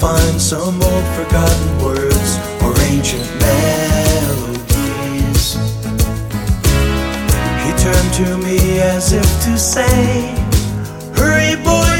Find some old forgotten words or ancient melodies. He turned to me as if to say, Hurry, boy,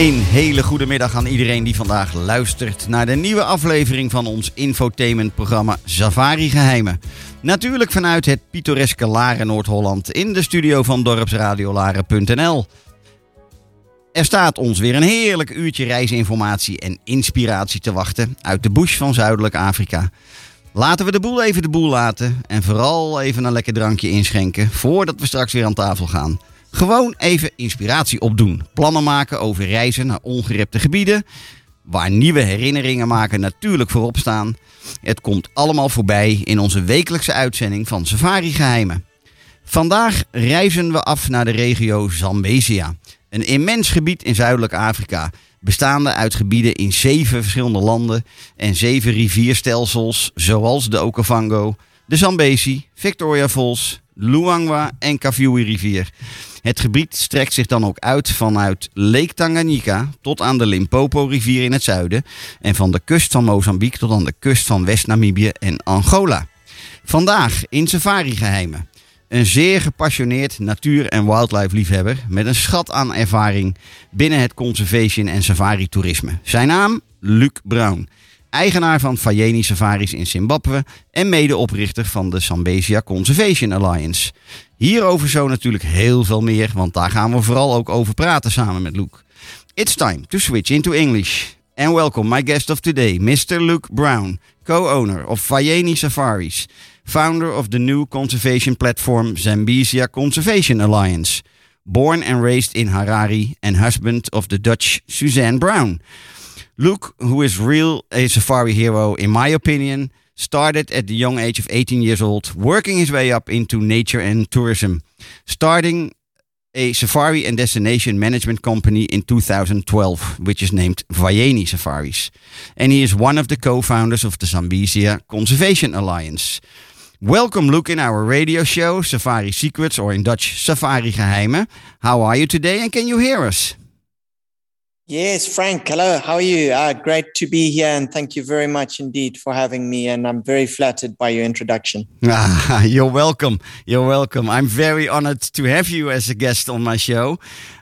Een hele goede middag aan iedereen die vandaag luistert naar de nieuwe aflevering van ons infotainmentprogramma Safari Geheimen. Natuurlijk vanuit het pittoreske Laren Noord-Holland in de studio van dorpsradiolaren.nl. Er staat ons weer een heerlijk uurtje reisinformatie en inspiratie te wachten uit de bush van Zuidelijk Afrika. Laten we de boel even de boel laten en vooral even een lekker drankje inschenken voordat we straks weer aan tafel gaan. Gewoon even inspiratie opdoen. Plannen maken over reizen naar ongerepte gebieden. Waar nieuwe herinneringen maken natuurlijk voorop staan. Het komt allemaal voorbij in onze wekelijkse uitzending van Safari Geheimen. Vandaag reizen we af naar de regio Zambezia. Een immens gebied in Zuidelijk Afrika. Bestaande uit gebieden in zeven verschillende landen en zeven rivierstelsels zoals de Okavango, de Zambezi, Victoria Falls, Luangwa en Kaviui rivier. Het gebied strekt zich dan ook uit vanuit Lake Tanganyika tot aan de Limpopo rivier in het zuiden en van de kust van Mozambique tot aan de kust van West-Namibië en Angola. Vandaag in Safari Geheimen. Een zeer gepassioneerd natuur- en wildlife-liefhebber met een schat aan ervaring binnen het conservation- en safari-toerisme. Zijn naam? Luc Brown. Eigenaar van Fayeni Safaris in Zimbabwe en medeoprichter van de Zambezia Conservation Alliance. Hierover zo natuurlijk heel veel meer, want daar gaan we vooral ook over praten samen met Luc. it's time to switch into English. And welcome my guest of today, Mr. Luke Brown, co-owner of Vayeni Safaris, founder of the new conservation platform Zambezia Conservation Alliance, born and raised in Harare and husband of the Dutch Suzanne Brown. Luke, who is real a safari hero in my opinion, started at the young age of 18 years old, working his way up into nature and tourism, starting a safari and destination management company in 2012, which is named Vayeni Safaris. And he is one of the co founders of the Zambezia Conservation Alliance. Welcome, Luke, in our radio show, Safari Secrets, or in Dutch, Safari Geheimen. How are you today, and can you hear us? Yes, Frank. Hello. How are you? Uh, great to be here, and thank you very much indeed for having me. And I'm very flattered by your introduction. Ah, you're welcome. You're welcome. I'm very honored to have you as a guest on my show.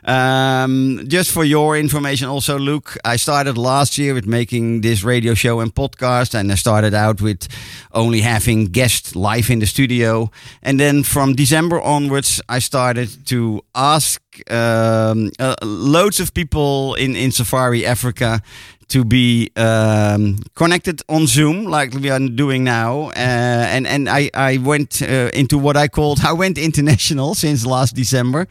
Um, just for your information, also, Luke, I started last year with making this radio show and podcast, and I started out with only having guests live in the studio. And then from December onwards, I started to ask um, uh, loads of people in, in Safari Africa to be um, connected on Zoom, like we are doing now. Uh, and and I, I went uh, into what I called, I went international since last December.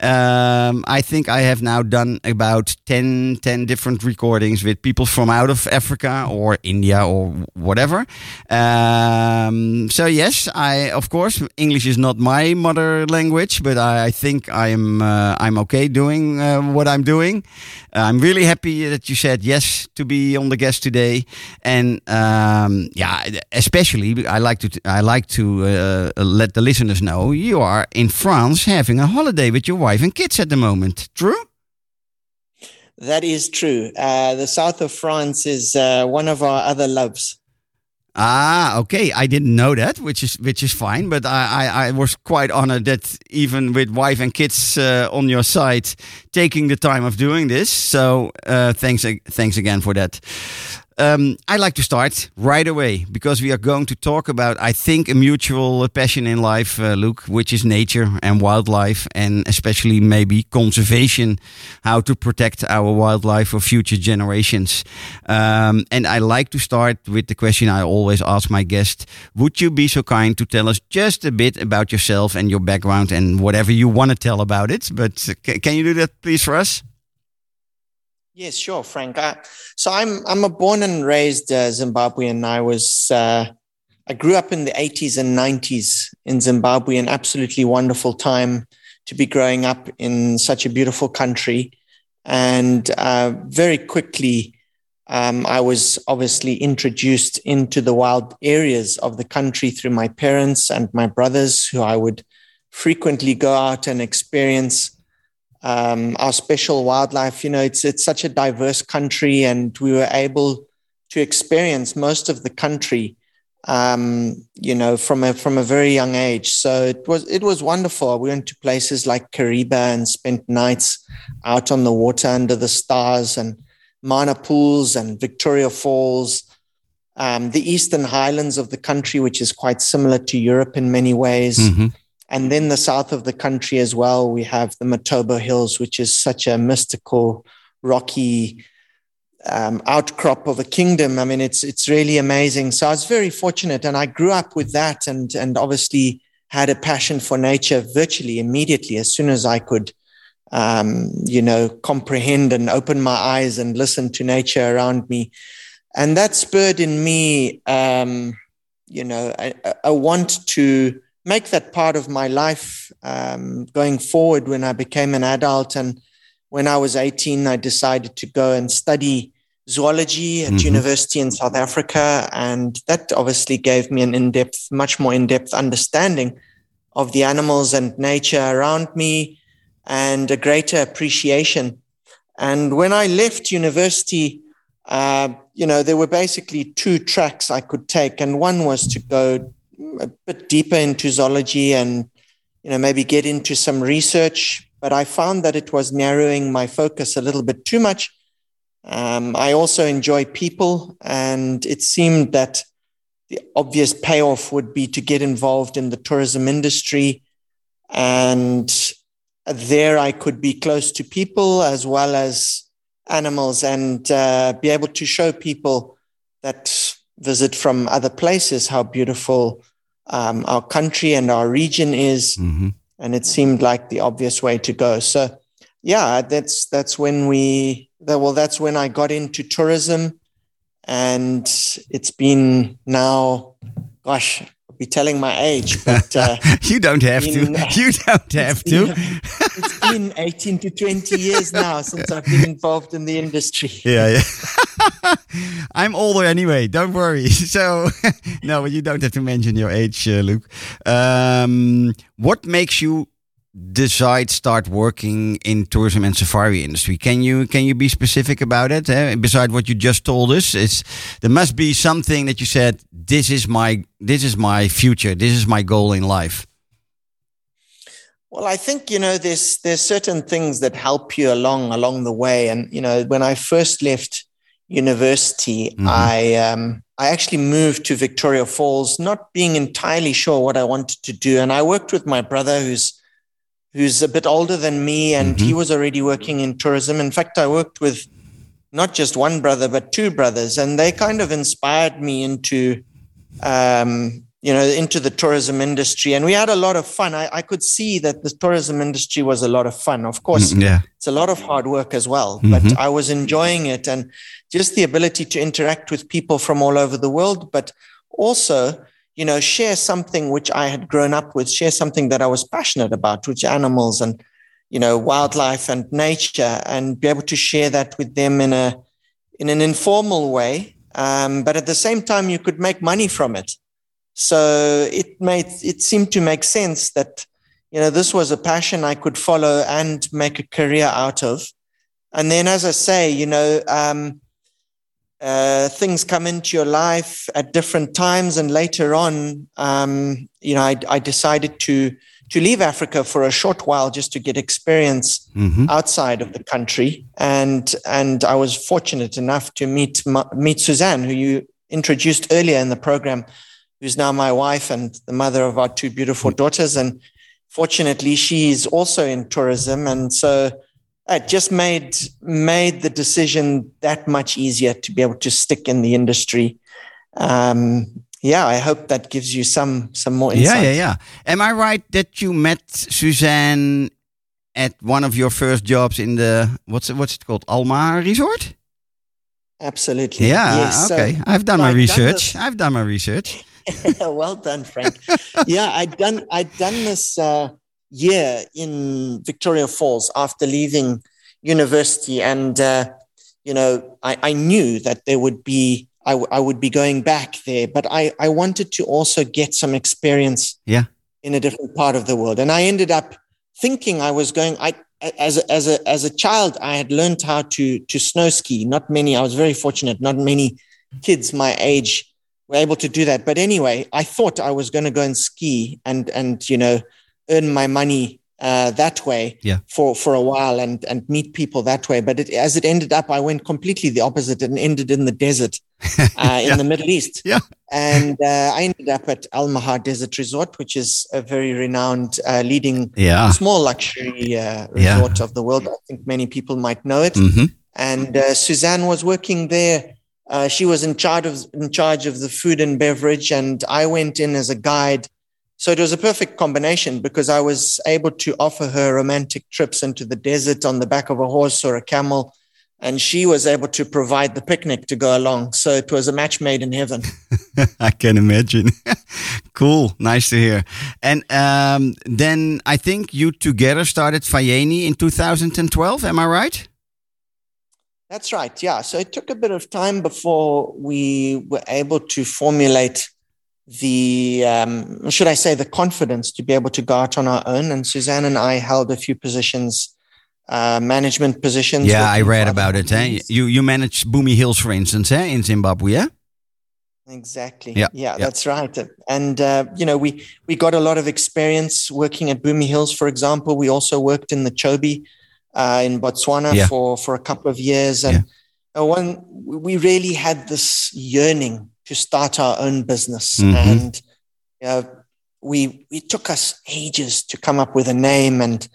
Um, I think I have now done about 10, 10 different recordings with people from out of Africa or India or whatever. Um, so, yes, I, of course, English is not my mother language, but I, I think I'm, uh, I'm okay doing uh, what I'm doing. I'm really happy that you said yes to be on the guest today, and um, yeah, especially I like to I like to uh, let the listeners know you are in France having a holiday with your wife and kids at the moment. True. That is true. Uh, the south of France is uh, one of our other loves. Ah, okay. I didn't know that, which is which is fine. But I, I, I was quite honored that even with wife and kids uh, on your side, taking the time of doing this. So uh, thanks, thanks again for that. Um, I'd like to start right away because we are going to talk about, I think, a mutual passion in life, uh, Luke, which is nature and wildlife, and especially maybe conservation, how to protect our wildlife for future generations. Um, and I like to start with the question I always ask my guests Would you be so kind to tell us just a bit about yourself and your background and whatever you want to tell about it? But uh, can you do that, please, for us? Yes, sure, Frank. So I'm I'm a born and raised uh, Zimbabwean. I was uh, I grew up in the 80s and 90s in Zimbabwe, an absolutely wonderful time to be growing up in such a beautiful country. And uh, very quickly, um, I was obviously introduced into the wild areas of the country through my parents and my brothers, who I would frequently go out and experience um, our special wildlife. You know, it's it's such a diverse country, and we were able to experience most of the country. Um, you know, from a from a very young age. So it was it was wonderful. We went to places like Kariba and spent nights out on the water under the stars and Mana pools and Victoria Falls. Um, the eastern highlands of the country, which is quite similar to Europe in many ways. Mm-hmm. And then the south of the country as well, we have the Matobo Hills, which is such a mystical, rocky um, outcrop of a kingdom. I mean, it's it's really amazing. So I was very fortunate, and I grew up with that, and and obviously had a passion for nature virtually immediately as soon as I could, um, you know, comprehend and open my eyes and listen to nature around me, and that spurred in me, um, you know, a, a want to make that part of my life um, going forward when I became an adult. And when I was 18, I decided to go and study zoology at Mhm. university in South Africa. And that obviously gave me an in depth, much more in depth understanding of the animals and nature around me and a greater appreciation. And when I left university, uh, you know, there were basically two tracks I could take. And one was to go a bit deeper into zoology and you know maybe get into some research but i found that it was narrowing my focus a little bit too much. Um, i also enjoy people and it seemed that the obvious payoff would be to get involved in the tourism industry and there i could be close to people as well as animals and uh, be able to show people that visit from other places how beautiful um, our country and our region is. Mhm. And it seemed like the obvious way to go. So, yeah, that's that's when we well, that's when I got into tourism, and it's been now, gosh, be telling my age, but. Uh, you don't have to. You don't have to. it's been 18 to 20 years now since I've been involved in the industry. Yeah, yeah. I'm older anyway. Don't worry. So, no, you don't have to mention your age, uh, Luke. Um, what makes you decide start working in tourism and safari industry? Can you can you be specific about it? Eh? Beside what you just told us, it's there must be something that you said. This is my this is my future. This is my goal in life. Well, I think you know there's there's certain things that help you along along the way, and you know when I first left university, Mhm. I um, I actually moved to Victoria Falls, not being entirely sure what I wanted to do, and I worked with my brother, who's who's a bit older than me, and he was already working in tourism. In fact, I worked with not just one brother but two brothers, and they kind of inspired me into um, you know, into the tourism industry. And we had a lot of fun. I, I could see that the tourism industry was a lot of fun. Of course, Mm, Yeah. it's a lot of hard work as well, Mhm. but I was enjoying it and just the ability to interact with people from all over the world, but also, you know, share something which I had grown up with, share something that I was passionate about, which animals and, you know, wildlife and nature, and be able to share that with them in a in an informal way. Um, but at the same time, you could make money from it. So it made it seemed to make sense that you know this was a passion I could follow and make a career out of. And then, as I say, you know, um, uh, things come into your life at different times, and later on, um, you know, I, I decided to to leave Africa for a short while just to get experience hmm outside of the country, and and I was fortunate enough to meet meet Suzanne, who you introduced earlier in the program, who's now my wife and the mother of our two beautiful daughters, and fortunately, she's also in tourism, and so it just made made the decision that much easier to be able to stick in the industry. Um, yeah, I hope that gives you some some more insight. Yeah, yeah, yeah. Am I right that you met Suzanne at one of your first jobs in the what's it, what's it called Al Maha Resort? Absolutely. Yeah, Yes, so- okay. I've done so my I've research. this- I've done my research. well done, Frank. yeah, I'd done I'd done this uh, year in Victoria Falls after leaving university, and uh, you know I, I knew that there would be I, w- I would be going back there, but I I wanted to also get some experience Yeah. in a different part of the world, and I ended up thinking I was going. I as a, as a as a child, I had learned how to to snow ski. Not many. I was very fortunate. Not many kids my age were able to do that. But anyway, I thought I was going to go and ski and and you know earn my money uh, that way Yeah. for for a while and and meet people that way. But it, as it ended up, I went completely the opposite and ended in the desert uh, in the Middle East. Yeah. And uh, I ended up at Al Maha Desert Resort, which is a very renowned, uh, leading Yeah. small luxury uh, Yeah. resort of the world. I think many people might know it hmm and uh, Suzanne was working there. Uh, she was in charge of in charge of the food and beverage, and I went in as a guide. So it was a perfect combination because I was able to offer her romantic trips into the desert on the back of a horse or a camel, and she was able to provide the picnic to go along. So it was a match made in heaven. I can imagine. cool. Nice to hear. And um, then I think you together started Vayeni in 2012. Am I right? That's right. Yeah. So it took a bit of time before we were able to formulate the, um, should I say, the confidence to be able to go out on our own. And Suzanne and I held a few positions, uh, management positions. Yeah, I read about it. Eh? You you managed Bumi Hills, for instance, eh? in Zimbabwe. Yeah. Exactly. Yeah, Yeah, yeah. that's right. And uh, you know, we we got a lot of experience working at Bumi Hills, for example. We also worked in the Chobe uh, in Botswana Yeah. for for a couple of years, and uh, one we really had this yearning to start our own business, Mhm. and you know, we it took us ages to come up with a name and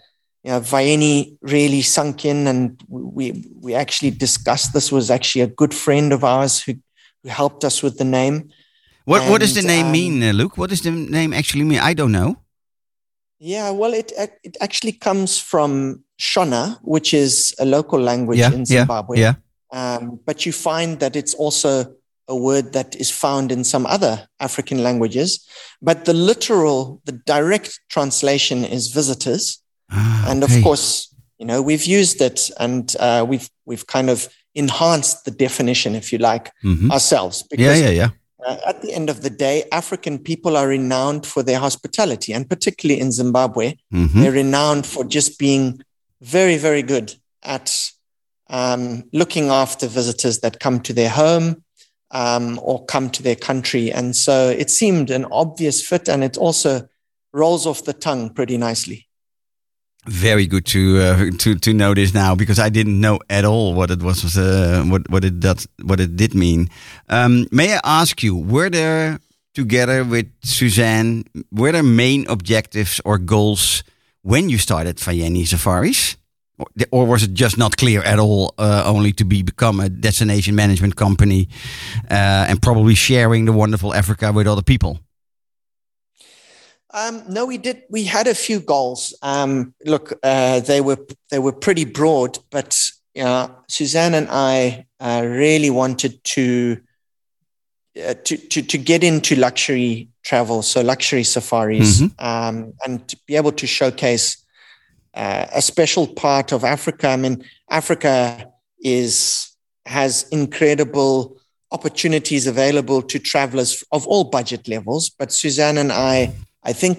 you know, Vaeni really sunk in, and we we actually discussed. This was actually a good friend of ours who who helped us with the name. What what does the name um, mean, uh, Luke? What does the name actually mean? I don't know. Yeah, well, it it actually comes from Shona, which is a local language Yeah, in yeah, Zimbabwe. yeah. Um, but you find that it's also a word that is found in some other African languages. But the literal, the direct translation is visitors. Ah, and okay. of course, you know, we've used it and uh, we've we've kind of enhanced the definition, if you like, Mhm. ourselves. Yeah, yeah, yeah. uh, at the end of the day, African people are renowned for their hospitality, and particularly in Zimbabwe, Mhm. they're renowned for just being very, very good at um, looking after visitors that come to their home um, or come to their country. And so it seemed an obvious fit, and it also rolls off the tongue pretty nicely. Very good to uh, to to know this now because I didn't know at all what it was uh, what what it that what it did mean. Um, may I ask you, were there together with Suzanne, were there main objectives or goals when you started Vayeni Safaris? Or, was it just not clear at all, uh, only to be become a destination management company uh, and probably sharing the wonderful Africa with other people? Um, no, we did. We had a few goals. Um, look, uh, they were they were pretty broad, but know, Suzanne and I uh, really wanted to, uh, to to to get into luxury travel, so luxury safaris, Mhm. um, and to be able to showcase uh, a special part of Africa. I mean, Africa is has incredible opportunities available to travelers of all budget levels. But Suzanne and I, I think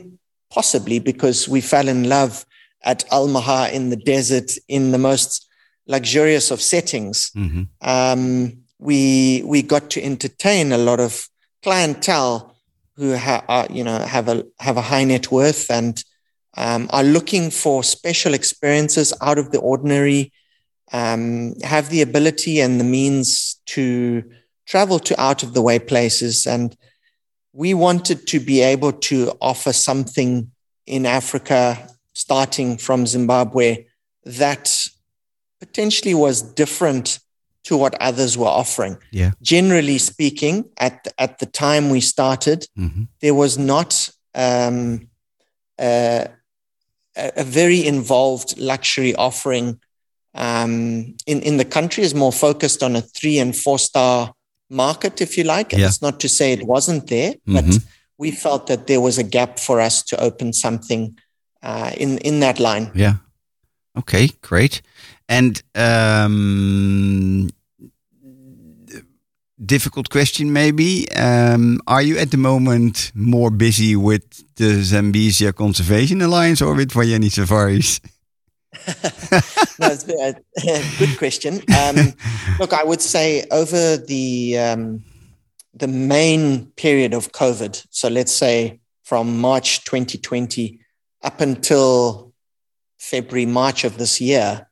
possibly because we fell in love at Al Maha in the desert in the most luxurious of settings, Mhm. um, we we got to entertain a lot of clientele who ha- are, you know have a have a high net worth and um, are looking for special experiences out of the ordinary, um, have the ability and the means to travel to out of the way places. And we wanted to be able to offer something in Africa, starting from Zimbabwe, that potentially was different to what others were offering. Yeah. Generally speaking, at, at the time we started, Mhm. there was not um, a, a a very involved luxury offering um, in in the country. is more focused on a three and four star market, if you like. And Yeah. It's not to say it wasn't there, but Mhm. we felt that there was a gap for us to open something uh, in in that line. Yeah. Okay, great. And um, difficult question, maybe. Um, are you at the moment more busy with the Zambezia Conservation Alliance or with Vayeni Safaris? no, it's a, a good question. Um, look, I would say over the um, the main period of COVID, so let's say from March 2020 up until February, March of this year,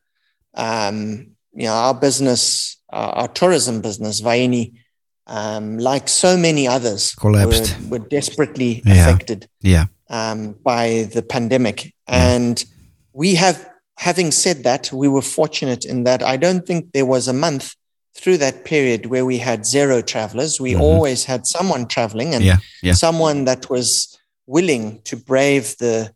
um, you know, our business, our, our tourism business, Vayeni, um, like so many others, Collapsed. Were, were desperately Yeah. affected Yeah. um, by the pandemic. And we have, having said that, we were fortunate in that I don't think there was a month through that period where we had zero travelers. We Mhm. always had someone traveling and Yeah. Yeah. someone that was willing to brave the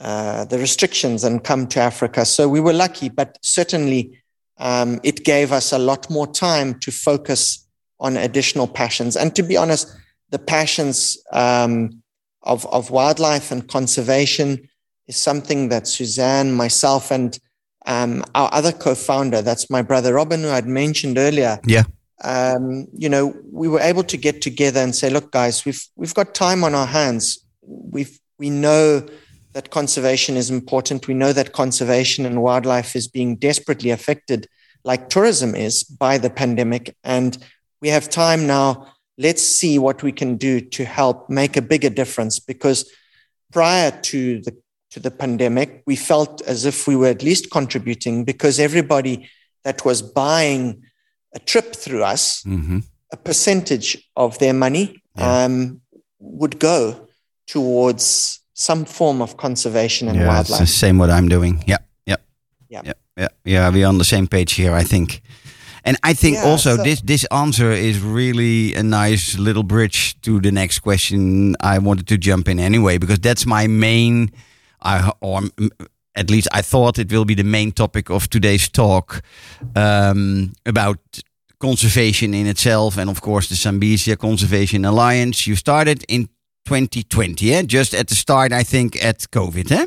uh, the restrictions and come to Africa. So we were lucky, but certainly um, it gave us a lot more time to focus on additional passions. And to be honest, the passions um, of, of wildlife and conservation is something that Suzanne, myself, and um, our other co-founder, that's my brother Robin, who I'd mentioned earlier. Yeah. Um, you know, we were able to get together and say, look, guys, we've we've got time on our hands. We've we know that conservation is important. We know that conservation and wildlife is being desperately affected, like tourism is, by the pandemic. And we have time now. Let's see what we can do to help make a bigger difference. Because prior to the to the pandemic, we felt as if we were at least contributing because everybody that was buying a trip through us, hmm a percentage of their money Yeah. um, would go towards some form of conservation and Yeah, it's the wildlife. same what I'm doing. Yeah. Yeah. yeah, yeah, yeah. We're on the same page here, I think. And I think Yeah, also so- this this answer is really a nice little bridge to the next question I wanted to jump in anyway because that's my main, I or at least I thought it will be the main topic of today's talk um, about conservation in itself and of course the Zambezia Conservation Alliance. You started in 2020, eh? just at the start, I think, at COVID, eh?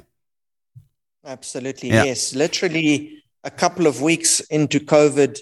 Absolutely, Yeah. yes. Literally a couple of weeks into COVID,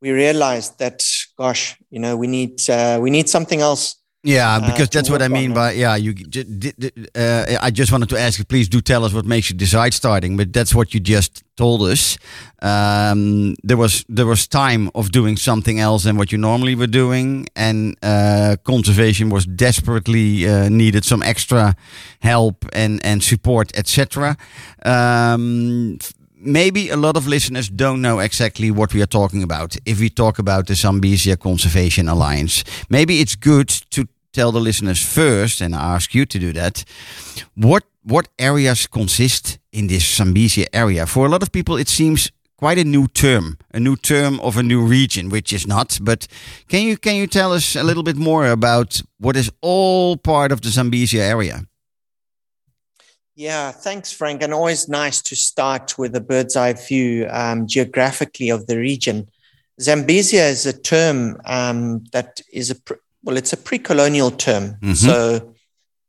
we realized that, gosh, you know, we need uh, we need something else. Yeah, uh, because to that's what I mean by yeah. You, j- d- d- uh, I just wanted to ask you, please do tell us what makes you decide starting. But that's what you just told us. Um, there was there was time of doing something else than what you normally were doing, and uh, conservation was desperately uh, needed some extra help and and support, etc. Um, maybe a lot of listeners don't know exactly what we are talking about if we talk about the Zambezia Conservation Alliance. Maybe it's good to tell the listeners first, and I ask you to do that. What what areas consist in this Zambezia area? For a lot of people, it seems quite a new term, a new term of a new region, which is not. But can you can you tell us a little bit more about what is all part of the Zambezia area? Yeah, thanks, Frank. And always nice to start with a bird's eye view um, geographically of the region. Zambezia is a term um, that is a pre- well, it's a pre-colonial term. Mhm. So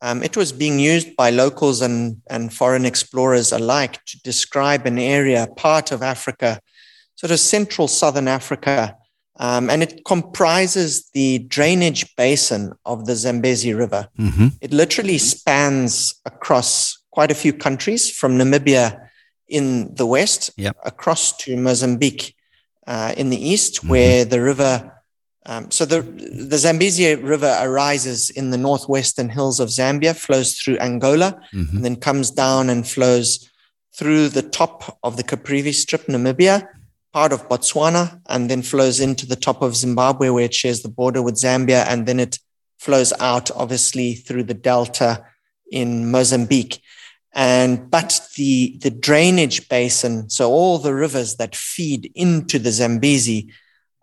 um, it was being used by locals and and foreign explorers alike to describe an area, part of Africa, sort of central southern Africa, um, and it comprises the drainage basin of the Zambezi River. Mm-hmm. It literally spans across quite a few countries from Namibia in the west Yep. across to Mozambique uh, in the east, where the river. Um, so the the Zambezi River arises in the northwestern hills of Zambia, flows through Angola, Mhm. and then comes down and flows through the top of the Caprivi Strip, Namibia, part of Botswana, and then flows into the top of Zimbabwe, where it shares the border with Zambia, and then it flows out, obviously, through the delta in Mozambique. And but the the drainage basin, so all the rivers that feed into the Zambezi,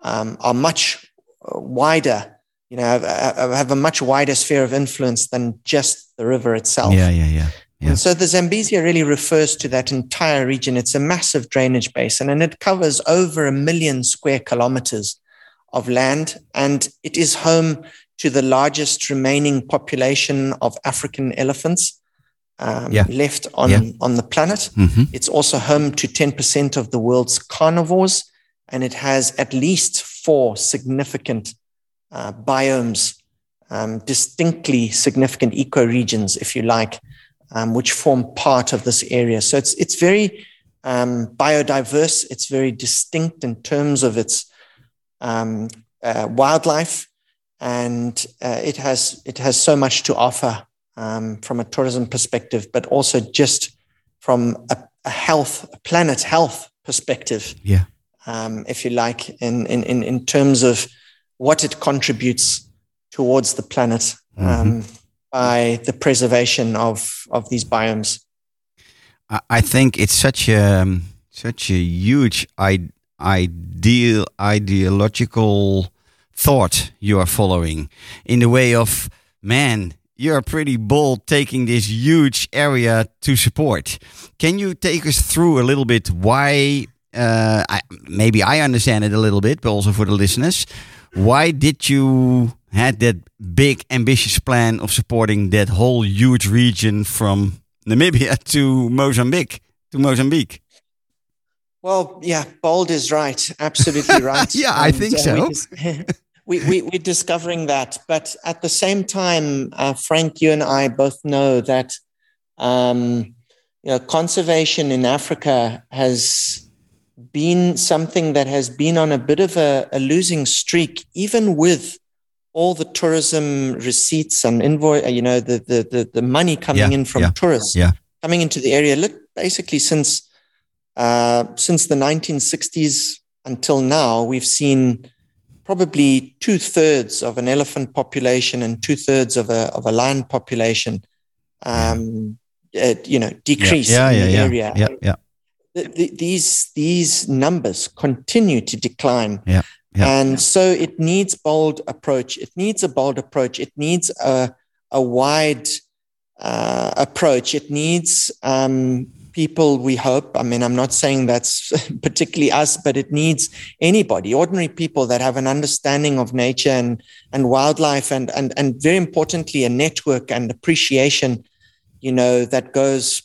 um, are much uh, wider. You know, have, have a much wider sphere of influence than just the river itself. Yeah, yeah, yeah. Yeah. And so the Zambezia really refers to that entire region. It's a massive drainage basin and it covers over a million square kilometers of land. And it is home to the largest remaining population of African elephants um, Yeah. left on, Yeah. on the planet. Mm-hmm. It's also home to 10% of the world's carnivores, and it has at least four significant uh, biomes, um, distinctly significant ecoregions, if you like, um, which form part of this area. So it's it's very um, biodiverse. It's very distinct in terms of its um, uh, wildlife, and uh, it has it has so much to offer um, from a tourism perspective, but also just from a, a health, a planet health perspective, Yeah. um, if you like, in, in, in, in terms of what it contributes towards the planet um, by the preservation of, of these biomes. I, think it's such a um, such a huge I- ideal ideological thought you are following in the way of man you're pretty bold taking this huge area to support can you take us through a little bit why uh, I, maybe i understand it a little bit but also for the listeners why did you had that big ambitious plan of supporting that whole huge region from Namibia to Mozambique to Mozambique. Well, yeah, bold is right. Absolutely right. Yeah, I think uh, so. We, we, we're discovering that. But at the same time, uh, Frank, you and I both know that um, you know, conservation in Africa has been something that has been on a bit of a, a losing streak, even with all the tourism receipts and invoice, you know, the, the, the, the money coming Yeah, in from yeah, tourists yeah. coming into the area. Look, basically since uh, since the 1960s until now, we've seen probably two thirds of an elephant population and two thirds of a of a lion population, um, uh, you know, decrease yeah, in yeah, the yeah, area. yeah, yeah. th- th- these these numbers continue to decline. Yeah, yeah. And so it needs bold approach. It needs a bold approach. It needs a a wide uh, approach. It needs um, people. We hope. I mean, I'm not saying that's particularly us, but it needs anybody, ordinary people that have an understanding of nature and and wildlife, and and and very importantly, a network and appreciation. You know that goes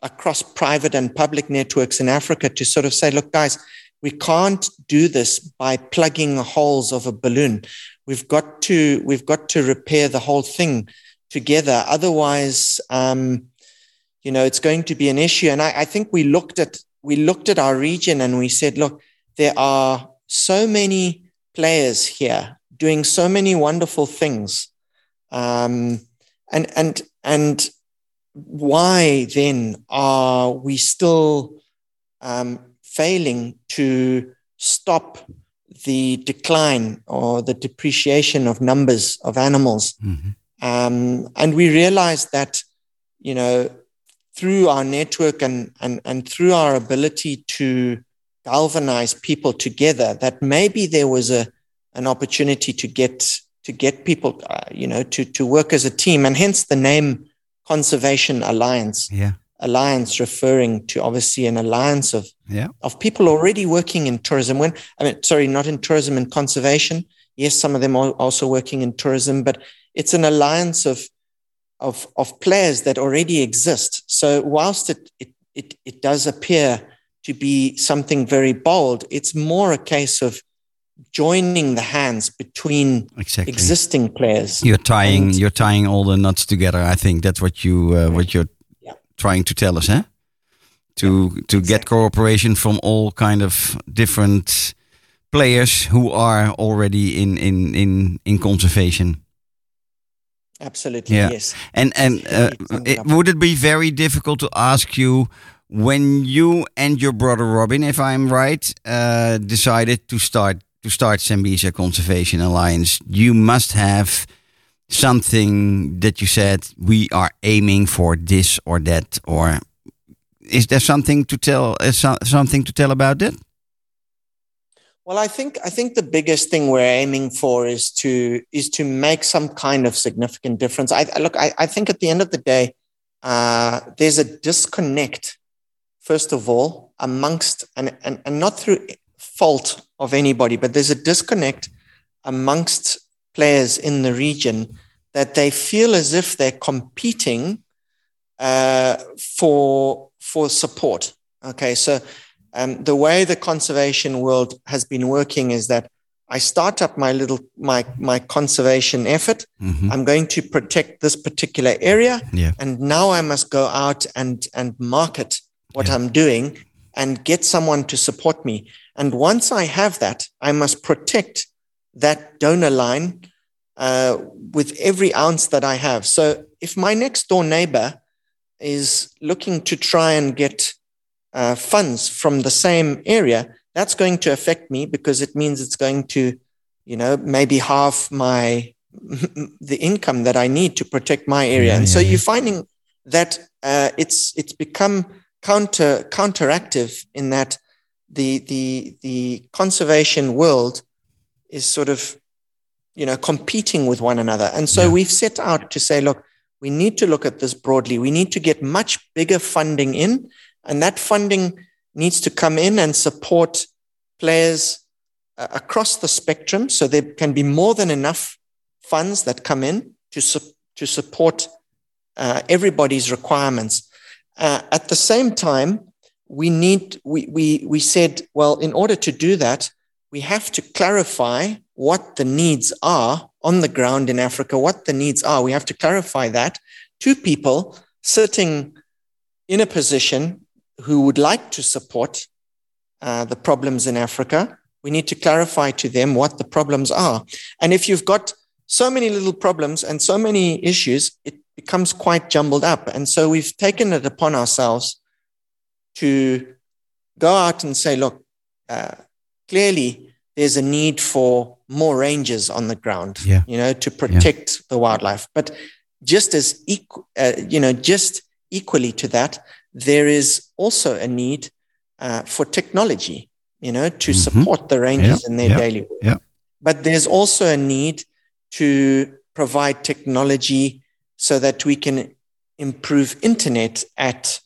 across private and public networks in Africa to sort of say, look, guys, we can't do this by plugging holes of a balloon. We've got to we've got to repair the whole thing together. Otherwise, um, you know, it's going to be an issue. And I, I think we looked at we looked at our region and we said, look, there are so many players here doing so many wonderful things. Um, and and and why then are we still um, failing to stop the decline or the depreciation of numbers of animals? Mhm. Um, and we realized that, you know, through our network and, and, and through our ability to galvanize people together, that maybe there was a, an opportunity to get, to get people, uh, you know, to, to work as a team and hence the name Conservation Alliance. Yeah, Alliance referring to obviously an alliance of yeah, of people already working in tourism. When I mean, sorry, not in tourism and conservation. Yes, some of them are also working in tourism, but it's an alliance of of of players that already exist. So whilst it it it, it does appear to be something very bold, it's more a case of joining the hands between exactly. existing players. You're tying you're tying all the nuts together. I think that's what you uh, what you're Yeah. trying to tell us, huh? To to get cooperation from all kind of different players who are already in in in in conservation. Absolutely, Yeah. yes. And and uh, it, would it be very difficult to ask you when you and your brother Robin, if I'm right, uh, decided to start to start Zambezia Conservation Alliance? You must have something that you said we are aiming for this or that, or is there something to tell? Uh, so, something to tell about that? Well, I think I think the biggest thing we're aiming for is to is to make some kind of significant difference. I look. I, I think at the end of the day, uh, there's a disconnect. First of all, amongst and, and and not through fault of anybody, but there's a disconnect amongst players in the region that they feel as if they're competing uh, for for support. Okay, so um, the way the conservation world has been working is that I start up my little my my conservation effort. Mhm. I'm going to protect this particular area, Yeah. and now I must go out and and market what Yeah. I'm doing and get someone to support me. And once I have that, I must protect that donor line uh, with every ounce that I have. So if my next door neighbor is looking to try and get uh, funds from the same area, that's going to affect me because it means it's going to, you know, maybe half my the income that I need to protect my area. Yeah, and so yeah, you're finding that uh, it's it's become counter counteractive in that the the the conservation world is sort of you know competing with one another and so Yeah. we've set out to say look we need to look at this broadly we need to get much bigger funding in and that funding needs to come in and support players uh, across the spectrum. So there can be more than enough funds that come in to su- to support uh, everybody's requirements. Uh, at the same time we need we, we we said well in order to do that we have to clarify what the needs are on the ground in africa what the needs are. We have to clarify that. To people sitting in a position who would like to support uh, the problems in africa we need to clarify to them what the problems are and if you've got so many little problems and so many issues it becomes quite jumbled up and so we've taken it upon ourselves to go out and say, look, uh, clearly there's a need for more rangers on the ground, Yeah. you know, to protect the wildlife. But just as equal, uh, you know, just equally to that, there is also a need uh, for technology, you know, to support the rangers Yeah, in their yeah, daily work. yeah. But there's also a need to provide technology so that we can improve internet at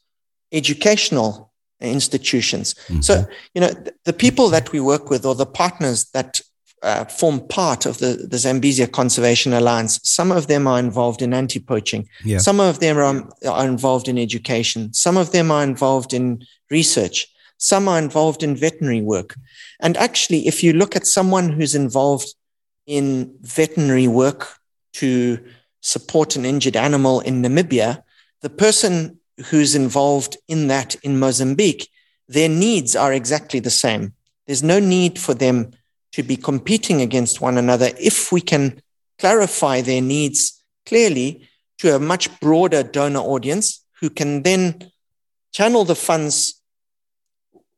educational institutions. So, you know, th- the people that we work with or the partners that uh, form part of the, the Zambezia Conservation Alliance, some of them are involved in anti poaching. Yeah. Some of them are, are involved in education. Some of them are involved in research. Some are involved in veterinary work. And actually, if you look at someone who's involved in veterinary work to support an injured animal in Namibia, the person who's involved in that in Mozambique, their needs are exactly the same. There's no need for them to be competing against one another if we can clarify their needs clearly to a much broader donor audience who can then channel the funds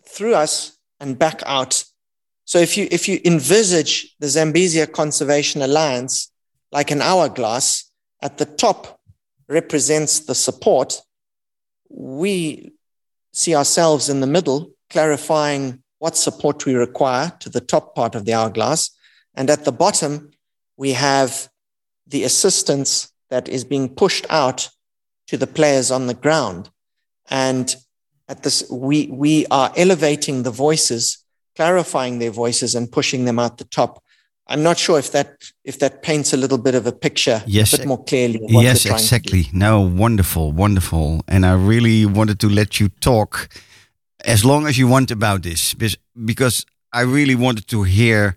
through us and back out. So if you if you envisage the Zambezia Conservation Alliance like an hourglass, at the top represents the support. We see ourselves in the middle, clarifying what support we require to the top part of the hourglass. And at the bottom, we have the assistance that is being pushed out to the players on the ground. And at this, we, we are elevating the voices, clarifying their voices and pushing them out the top. I'm not sure if that if that paints a little bit of a picture Yes, a bit more clearly. what yes, we're trying to do. exactly. No, wonderful, wonderful. And I really wanted to let you talk as long as you want about this, because I really wanted to hear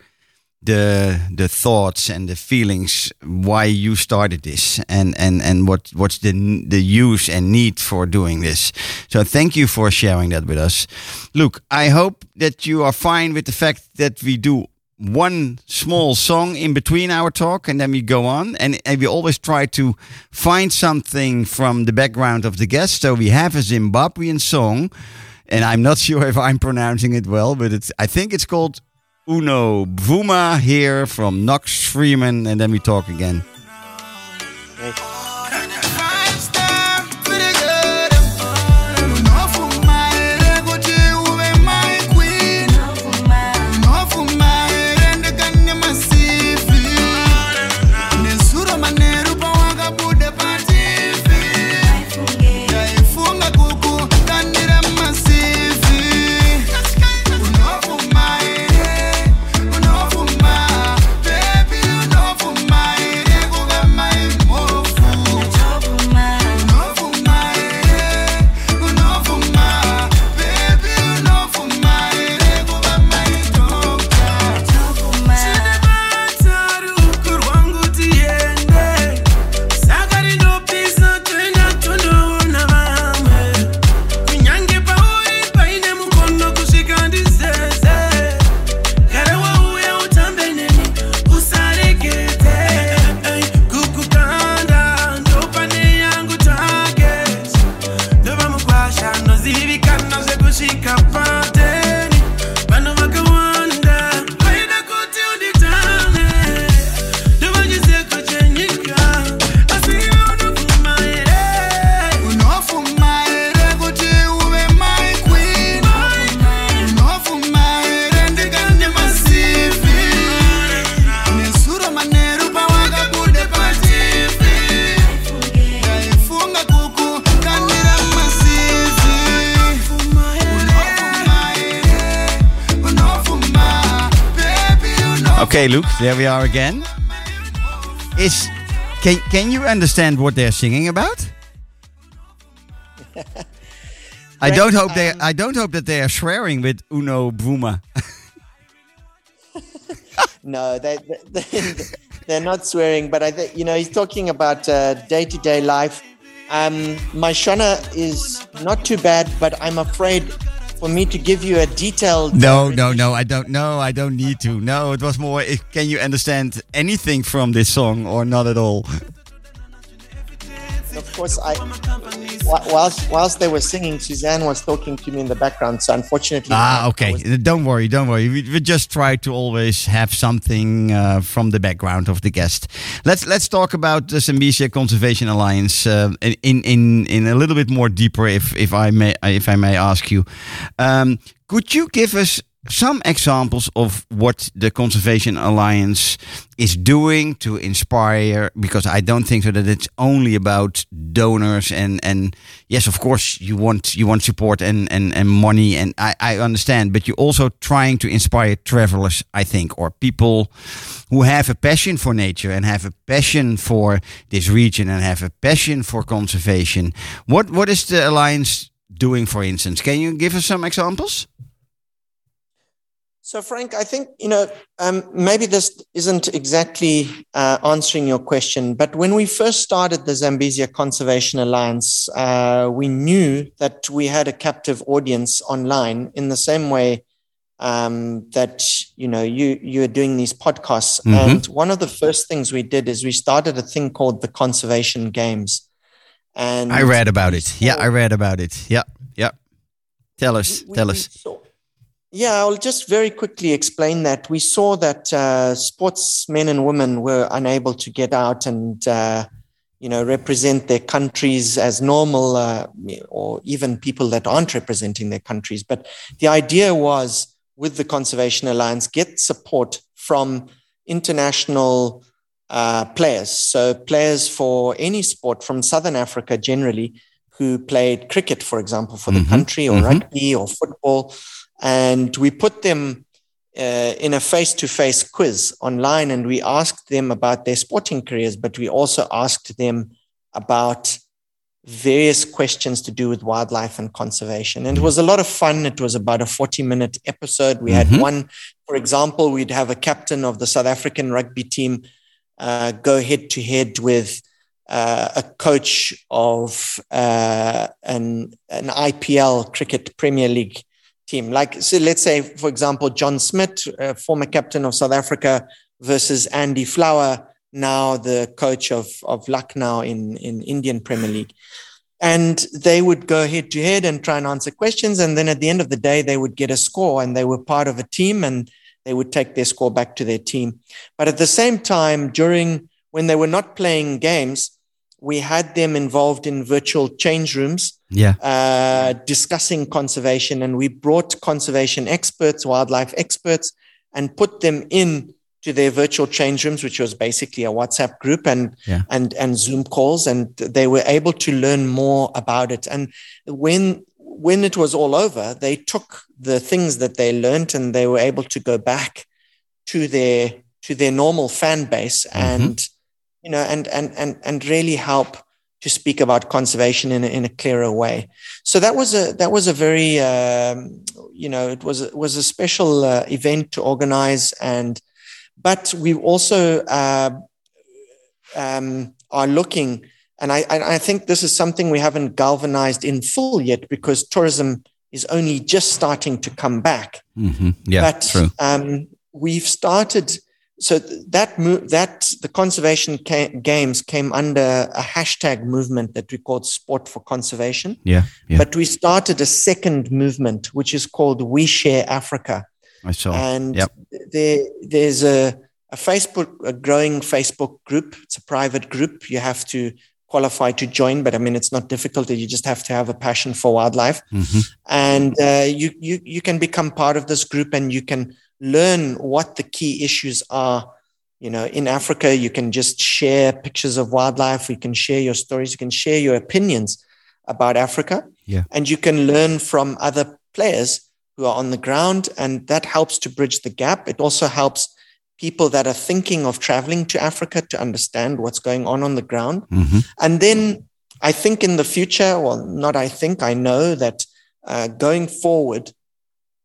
the the thoughts and the feelings why you started this and and and what what's the the use and need for doing this. So thank you for sharing that with us. Look i hope that you are fine with the fact that we do one small song in between our talk and then we go on. And, and we always try to find something from the background of the guest. So we have a zimbabwean song and i'm not sure if i'm pronouncing it well but it's i think it's called uno bvuma here from knox freeman and then we talk again okay luke there we are again is can, can you understand what they're singing about I don't hope they. um, I don't hope that they are swearing with Uno Bruma. No, they, they, they're not swearing, but I think, you know, he's talking about day to day life. Um, my Shona is not too bad, but I'm afraid for me to give you a detailed. No, no, no. I don't. No, I don't need to. No, it was more. If, can you understand anything from this song or not at all? Course, I whilst whilst they were singing, Suzanne was talking to me in the background. So unfortunately, Ah, okay. was- Don't worry, don't worry. We, we just try to always have something uh, from the background of the guest. Let's let's talk about the Zambezia Conservation Alliance uh, in in in a little bit more deeper, if if I may if I may ask you. Um, could you give us some examples of what the Conservation Alliance is doing to inspire? Because I don't think so that it's only about donors and and yes, of course you want you want support and and and money, and I I understand, but you're also trying to inspire travelers, I think, or people who have a passion for nature and have a passion for this region and have a passion for conservation. What what is the alliance doing, for instance? Can you give us some examples? So, Frank, I think, you know, um, maybe this isn't exactly uh, answering your question, but when we first started the Zambezia Conservation Alliance, uh, we knew that we had a captive audience online in the same way um, that, you know, you, you're doing these podcasts. Mhm. And one of the first things we did is we started a thing called the Conservation Games. And I read about it. Yeah, I read about it. Yeah, yeah. Tell us, we- tell we us. saw- Yeah, I'll just very quickly explain that. We saw that uh, sportsmen and women were unable to get out and, uh, you know, represent their countries as normal, uh, or even people that aren't representing their countries. But the idea was, with the Conservation Alliance, get support from international uh, players. So players for any sport from Southern Africa generally who played cricket, for example, for the Mhm, country or mhm. rugby or football. And we put them uh, in a face to face quiz online and we asked them about their sporting careers, but we also asked them about various questions to do with wildlife and conservation. And it was a lot of fun. It was about a 40 minute episode. We had Mhm. one, for example, we'd have a captain of the South African rugby team uh, go head to head with uh, a coach of uh, an, an IPL cricket Premier League team. Like, so let's say, for example, John Smith, uh, former captain of South Africa, versus Andy Flower, now the coach of, of Lucknow in, in Indian Premier League. And they would go head to head and try and answer questions. And then at the end of the day, they would get a score and they were part of a team and they would take their score back to their team. But at the same time, during when they were not playing games, we had them involved in virtual change rooms Yeah. uh, discussing conservation, and we brought conservation experts, wildlife experts, and put them in to their virtual change rooms, which was basically a WhatsApp group and Yeah. and and Zoom calls, and they were able to learn more about it. And when when it was all over, they took the things that they learned and they were able to go back to their to their normal fan base and you know and and and and really help to speak about conservation in a, in a clearer way. So that was a that was a very um, you know it was it was a special uh, event to organize and but we also uh, um, are looking and I, I think this is something we haven't galvanized in full yet because tourism is only just starting to come back hmm Yeah. but true. Um, we've started so that that the conservation ca- games came under a hashtag movement that we called sport for conservation Yeah. Yeah. but we started a second movement which is called we share africa I saw. and Yep. there there's a, a facebook a growing facebook group it's a private group you have to qualify to join but i mean it's not difficult you just have to have a passion for wildlife hmm and uh, you, you you can become part of this group and you can learn what the key issues are. You know in africa you can just share pictures of wildlife. You can share your stories. You can share your opinions about africa. Yeah. and you can learn from other players who are on the ground and that helps to bridge the gap. It also helps people that are thinking of traveling to africa to understand what's going on on the ground. Hmm and then I think in the future, well, not I think, I know that uh, going forward,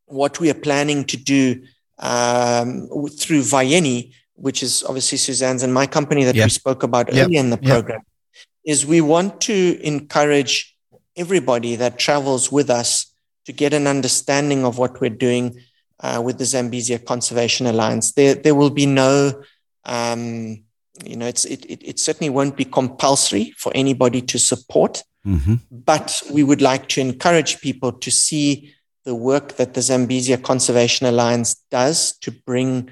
what we are planning to do um, through Vayeni, which is obviously Suzanne's and my company that Yeah. we spoke about Yeah. earlier in the program, is we want to encourage everybody that travels with us to get an understanding of what we're doing uh, with the Zambezia Conservation Alliance. There, there will be no um, you know, it's it, it, it certainly won't be compulsory for anybody to support, hmm but we would like to encourage people to see the work that the Zambezia Conservation Alliance does to bring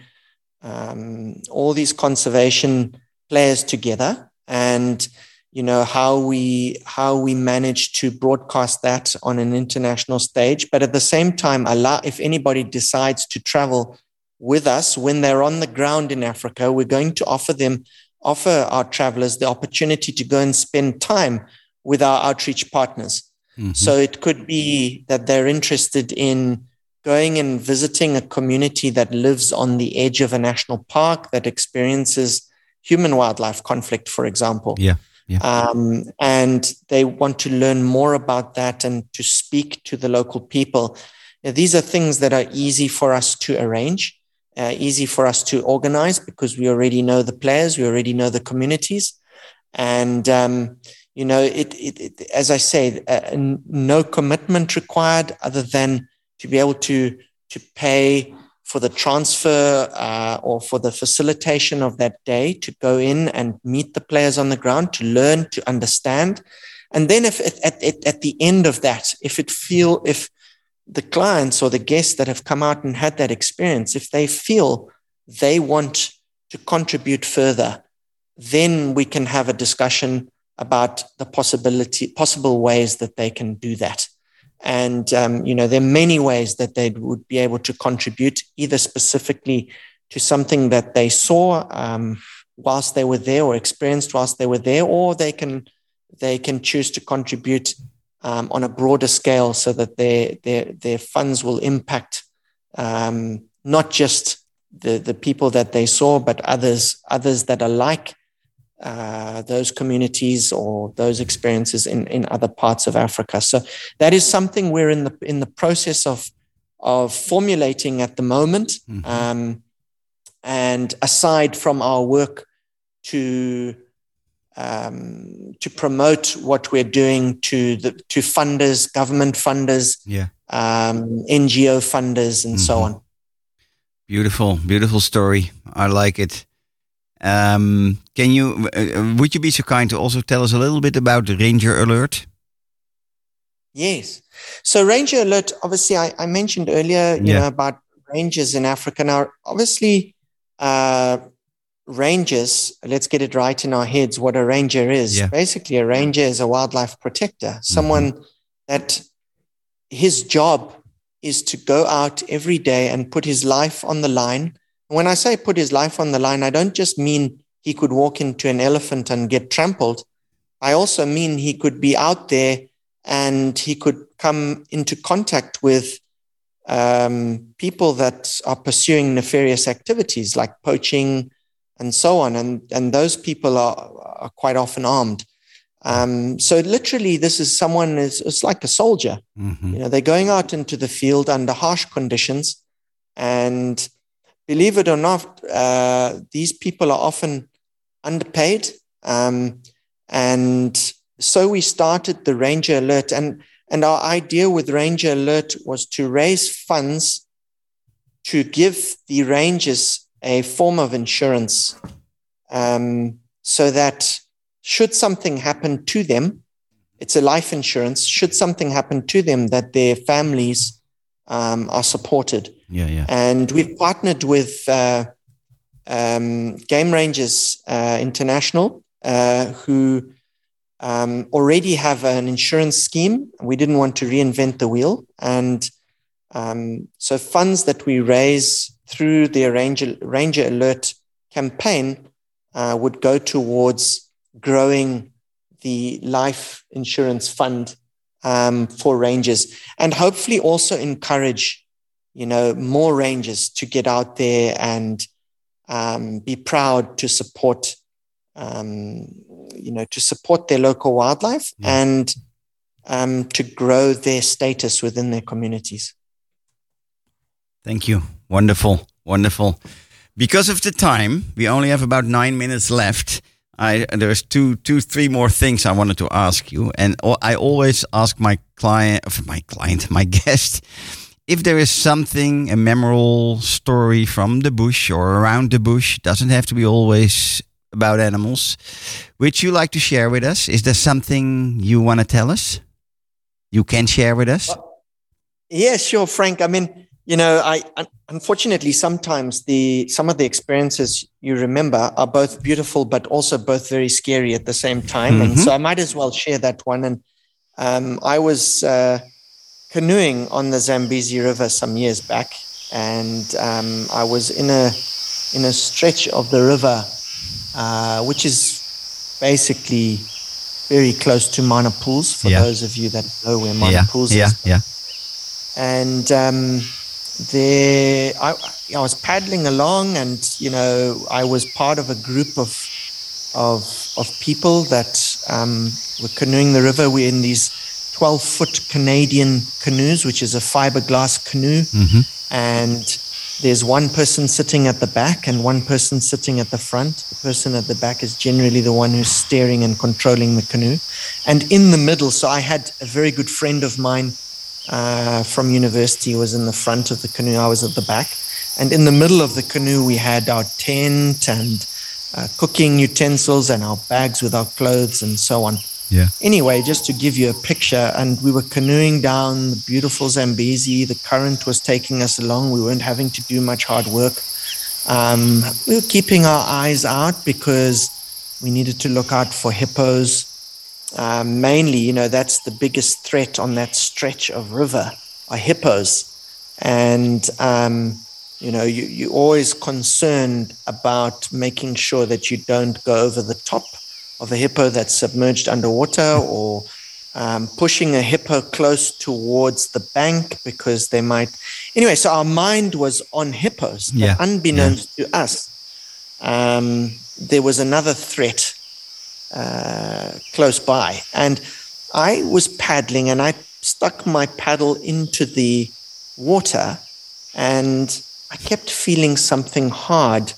um, all these conservation players together and you know how we how we manage to broadcast that on an international stage. But at the same time allow if anybody decides to travel with us when they're on the ground in africa we're going to offer them offer our travelers the opportunity to go and spend time with our outreach partners so it could be that they're interested in going and visiting a community that lives on the edge of a national park that experiences human wildlife conflict, for example. Yeah. Yeah. Um, and they want to learn more about that and to speak to the local people. Now, these are things that are easy for us to arrange, uh, easy for us to organize because we already know the players, we already know the communities. And um, you know, it, it, it as I say, uh, no commitment required other than to be able to to pay for the transfer uh, or for the facilitation of that day to go in and meet the players on the ground to learn to understand. And then if at, at, at the end of that if it feel if the clients or the guests that have come out and had that experience if they feel they want to contribute further then we can have a discussion about the possibility possible ways that they can do that. And um, you know there are many ways that they would be able to contribute either specifically to something that they saw um, whilst they were there or experienced whilst they were there or they can they can choose to contribute um, on a broader scale so that their their their funds will impact um, not just the the people that they saw but others others that are like uh, those communities or those experiences in, in other parts of Africa. So that is something we're in the in the process of of formulating at the moment. Um, and aside from our work to um, to promote what we're doing to the to funders, government funders, Yeah. um, NGO funders, and so on. Beautiful, beautiful story. I like it. Um, can you? Uh, would you be so kind to also tell us a little bit about the Ranger Alert? Yes. So Ranger Alert, obviously, I, I mentioned earlier, you Yeah. know, about rangers in Africa. Now, obviously, uh, rangers, let's get it right in our heads what a ranger is. Yeah. Basically, a ranger is a wildlife protector, someone that his job is to go out every day and put his life on the line. When I say put his life on the line, I don't just mean he could walk into an elephant and get trampled. I also mean he could be out there and he could come into contact with um, people that are pursuing nefarious activities like poaching and so on. And, and those people are, are quite often armed. Um, so literally, this is someone is it's like a soldier. Mhm. You know, they're going out into the field under harsh conditions, and believe it or not, uh, these people are often underpaid. Um, and so we started the Ranger Alert, and and our idea with Ranger Alert was to raise funds to give the rangers a form of insurance, um, so that should something happen to them, it's a life insurance. Should something happen to them, that their families um, are supported. Yeah, yeah. And we've partnered with uh, um, Game Rangers uh, International, uh, who um, already have an insurance scheme. We didn't want to reinvent the wheel. And um, so funds that we raise through the Ranger, Ranger Alert campaign uh, would go towards growing the life insurance fund um, for rangers and hopefully also encourage you know more rangers to get out there and um, be proud to support um, you know to support their local wildlife and um, to grow their status within their communities Thank you. Wonderful, wonderful. Because of the time, we only have about nine minutes left. I there's two, two, three more things I wanted to ask you, and I always ask my client, my client, my guest, if there is something, a memorable story from the bush or around the bush. Doesn't have to be always about animals, which you like to share with us. Is there something you want to tell us? You can share with us. Yeah, sure, Frank. I mean, you know, I unfortunately sometimes the some of the experiences you remember are both beautiful but also both very scary at the same time. And Mhm. so I might as well share that one. And um, I was uh, canoeing on the Zambezi River some years back, and um, I was in a in a stretch of the river, uh, which is basically very close to Mana Pools. For Yeah. those of you that know where Mana yeah, Pools yeah, is, yeah. and um, there I, I was paddling along, and you know I was part of a group of of of people that um, were canoeing the river. We're in these twelve foot Canadian canoes, which is a fiberglass canoe, hmm and there's one person sitting at the back and one person sitting at the front. The person at the back is generally the one who's steering and controlling the canoe. And in the middle, so I had a very good friend of mine uh, from university was in the front of the canoe. I was at the back. And in the middle of the canoe, we had our tent and uh, cooking utensils and our bags with our clothes and so on Yeah. anyway, just to give you a picture, and we were canoeing down the beautiful Zambezi. The current was taking us along. We weren't having to do much hard work. Um, we were keeping our eyes out because we needed to look out for hippos. Um, mainly, you know, that's the biggest threat on that stretch of river are hippos. And, um, you know, you, you're always concerned about making sure that you don't go over the top of a hippo that's submerged underwater or um, pushing a hippo close towards the bank because they might. Anyway, so our mind was on hippos. Yeah, Unbeknownst to us, um, there was another threat uh, close by. And I was paddling and I stuck my paddle into the water and I kept feeling something hard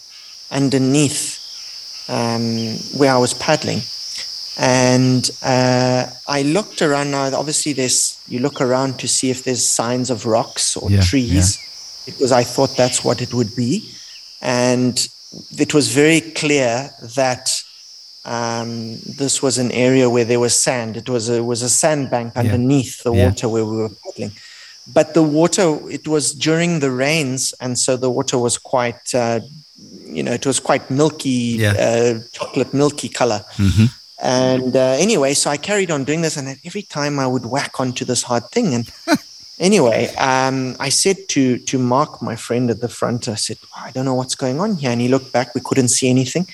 underneath um, where I was paddling. And uh, I looked around. Now, obviously, there's you look around to see if there's signs of rocks or Yeah, trees, because I thought that's what it would be. And it was very clear that um, this was an area where there was sand. It was a was a sandbank underneath the Yeah. water where we were paddling. But the water, it was during the rains, and so the water was quite, uh, you know, it was quite milky, Yeah. uh, chocolate milky color. hmm And uh, anyway, so I carried on doing this, and every time I would whack onto this hard thing. And anyway, um, I said to to Mark, my friend at the front, I said, I don't know what's going on here. And he looked back; we couldn't see anything.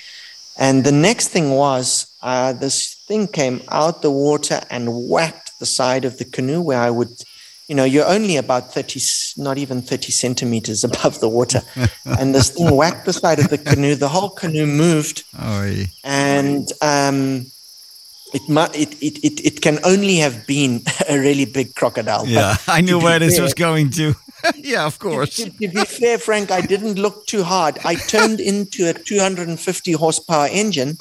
And the next thing was uh, this thing came out the water and whacked the side of the canoe where I would, you know, you're only about 30, not even 30 centimeters above the water. and this thing whacked the side of the canoe. The whole canoe moved Oh, and um, it, mu- it, it, it, it can only have been a really big crocodile. Yeah. I knew where this fair- was going to. yeah, of course. To, to be fair, Frank, I didn't look too hard. I turned into a 250 horsepower engine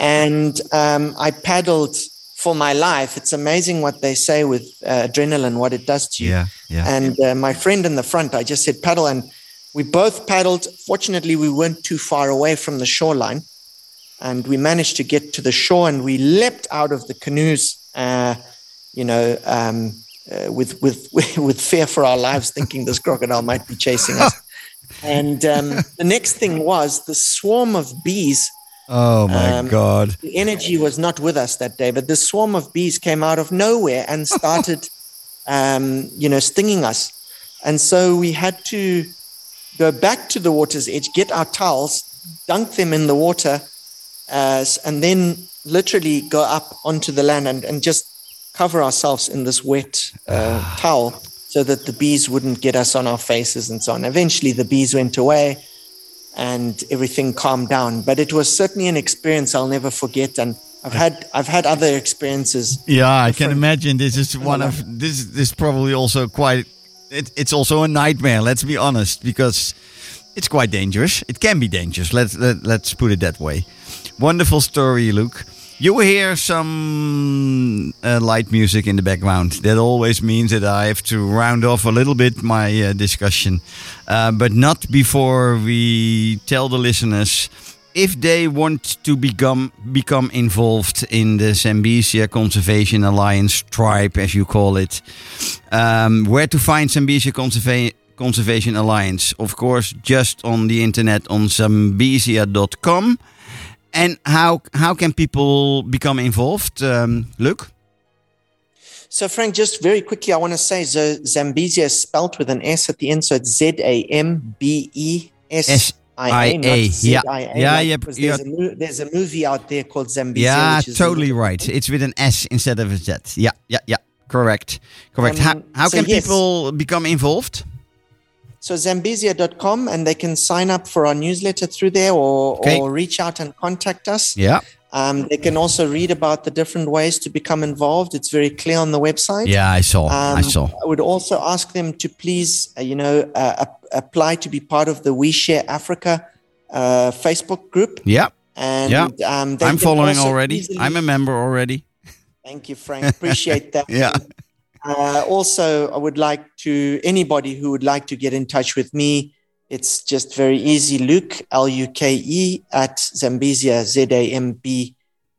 and um, I paddled for my life. It's amazing what they say with uh, adrenaline, what it does to you. Yeah, yeah. And uh, my friend in the front, I just said paddle, and we both paddled. Fortunately, we weren't too far away from the shoreline, and we managed to get to the shore. And we leapt out of the canoes, uh, you know, um, uh, with with with fear for our lives, thinking this crocodile might be chasing us. and um, the next thing was the swarm of bees Oh my Um, God. the energy was not with us that day, but this swarm of bees came out of nowhere and started, um, you know, stinging us. And so we had to go back to the water's edge, get our towels, dunk them in the water, uh, and then literally go up onto the land and, and just cover ourselves in this wet uh, towel so that the bees wouldn't get us on our faces and so on. Eventually, the bees went away and everything calmed down. But it was certainly an experience I'll never forget. And I've had I've had other experiences. Yeah, I can imagine. This is one of this. This probably also quite. It, it's also a nightmare. Let's be honest, because it's quite dangerous. It can be dangerous. Let's let, let's put it that way. Wonderful story, Luke. You hear some uh, light music in the background. That always means that I have to round off a little bit my uh, discussion, uh, but not before we tell the listeners if they want to become become involved in the Zambezia Conservation Alliance tribe, as you call it, um, where to find Zambezia Conserva- Conservation Alliance? Of course, just on the internet on zambesia.com. And how how can people become involved? Um, Luke? So, Frank, just very quickly, I want to say Z- Zambesia is spelt with an S at the end. So it's Z A M B E S I A. yeah. Yeah, yeah, because. There's, a mo- there's a movie out there called Zambezia. Yeah, which is totally right. It's with an S instead of a Z. Yeah, yeah, yeah. Correct. Correct. how Um, how so can yes. people become involved? So Zambesia.com, and they can sign up for our newsletter through there or, Okay. or reach out and contact us. Yeah. Um, they can also read about the different ways to become involved. It's very clear on the website. Yeah, I saw. Um, I saw. I would also ask them to please, uh, you know, uh, ap- apply to be part of the We Share Africa uh, Facebook group. Yeah, And Yeah. um, they I'm following already. I'm a member already. Thank you, Frank. Appreciate that. Yeah. Uh, also, I would like to anybody who would like to get in touch with me. It's just very easy. Luke L U K E at Zambesia Z A M B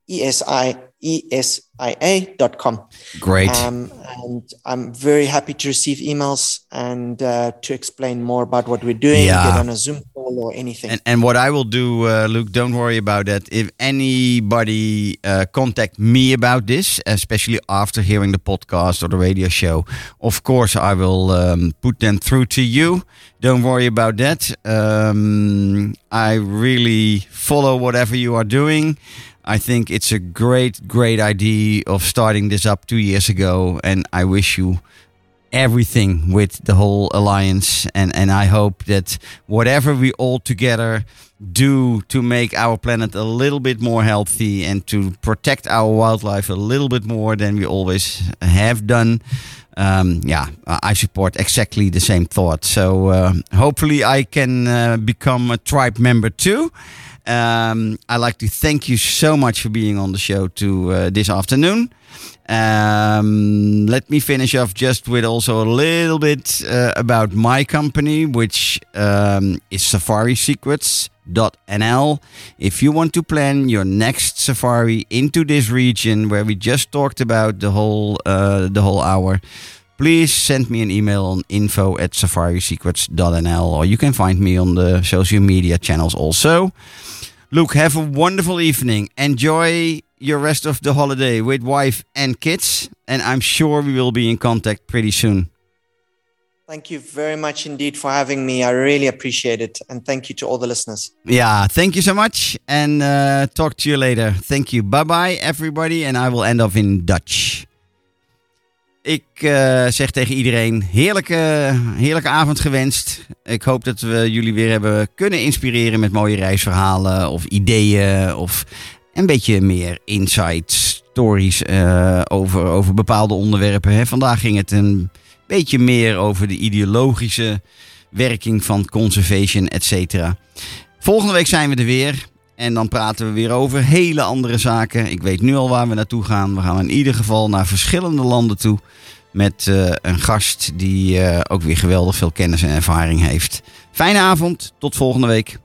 E S I E S I A dot com. Great. Um, and I'm very happy to receive emails and uh, to explain more about what we're doing, Yeah. get on a Zoom call or anything. and, and what I will do, uh, Luke, don't worry about that. If anybody uh, contact me about this, especially after hearing the podcast or the radio show, of course I will um, put them through to you. Don't worry about that. Um, I really follow whatever you are doing. I think it's a great, great idea of starting this up two years ago, and I wish you everything with the whole alliance and and I hope that whatever we all together do to make our planet a little bit more healthy and to protect our wildlife a little bit more than we always have done um, yeah I support exactly the same thought. So uh, hopefully I can uh, become a tribe member too um, I'd like to thank you so much for being on the show to uh, this afternoon. Um, let me finish off just with also a little bit uh, about my company, which um, is safarisecrets.nl. If you want to plan your next safari into this region where we just talked about the whole uh, the whole hour, please send me an email on info at safarisecrets.nl or you can find me on the social media channels also. Luke, have a wonderful evening. Enjoy your rest of the holiday with wife and kids, and I'm sure we will be in contact pretty soon. Thank you very much indeed for having me. I really appreciate it. And thank you to all the listeners. Yeah, thank you so much, and uh, talk to you later. Thank you. Bye bye, everybody, and I will end off in Dutch. Ik eh, zeg tegen iedereen: heerlijke, heerlijke avond gewenst. Ik hoop dat we jullie weer hebben kunnen inspireren met mooie reisverhalen of ideeën of een beetje meer insights, stories eh, over, over bepaalde onderwerpen. Hè. Vandaag ging het een beetje meer over de ideologische werking van conservation, et cetera. Volgende week zijn we er weer. En dan praten we weer over hele andere zaken. Ik weet nu al waar we naartoe gaan. We gaan in ieder geval naar verschillende landen toe. Met eh, een gast die eh, ook weer geweldig veel kennis en ervaring heeft. Fijne avond. Tot volgende week.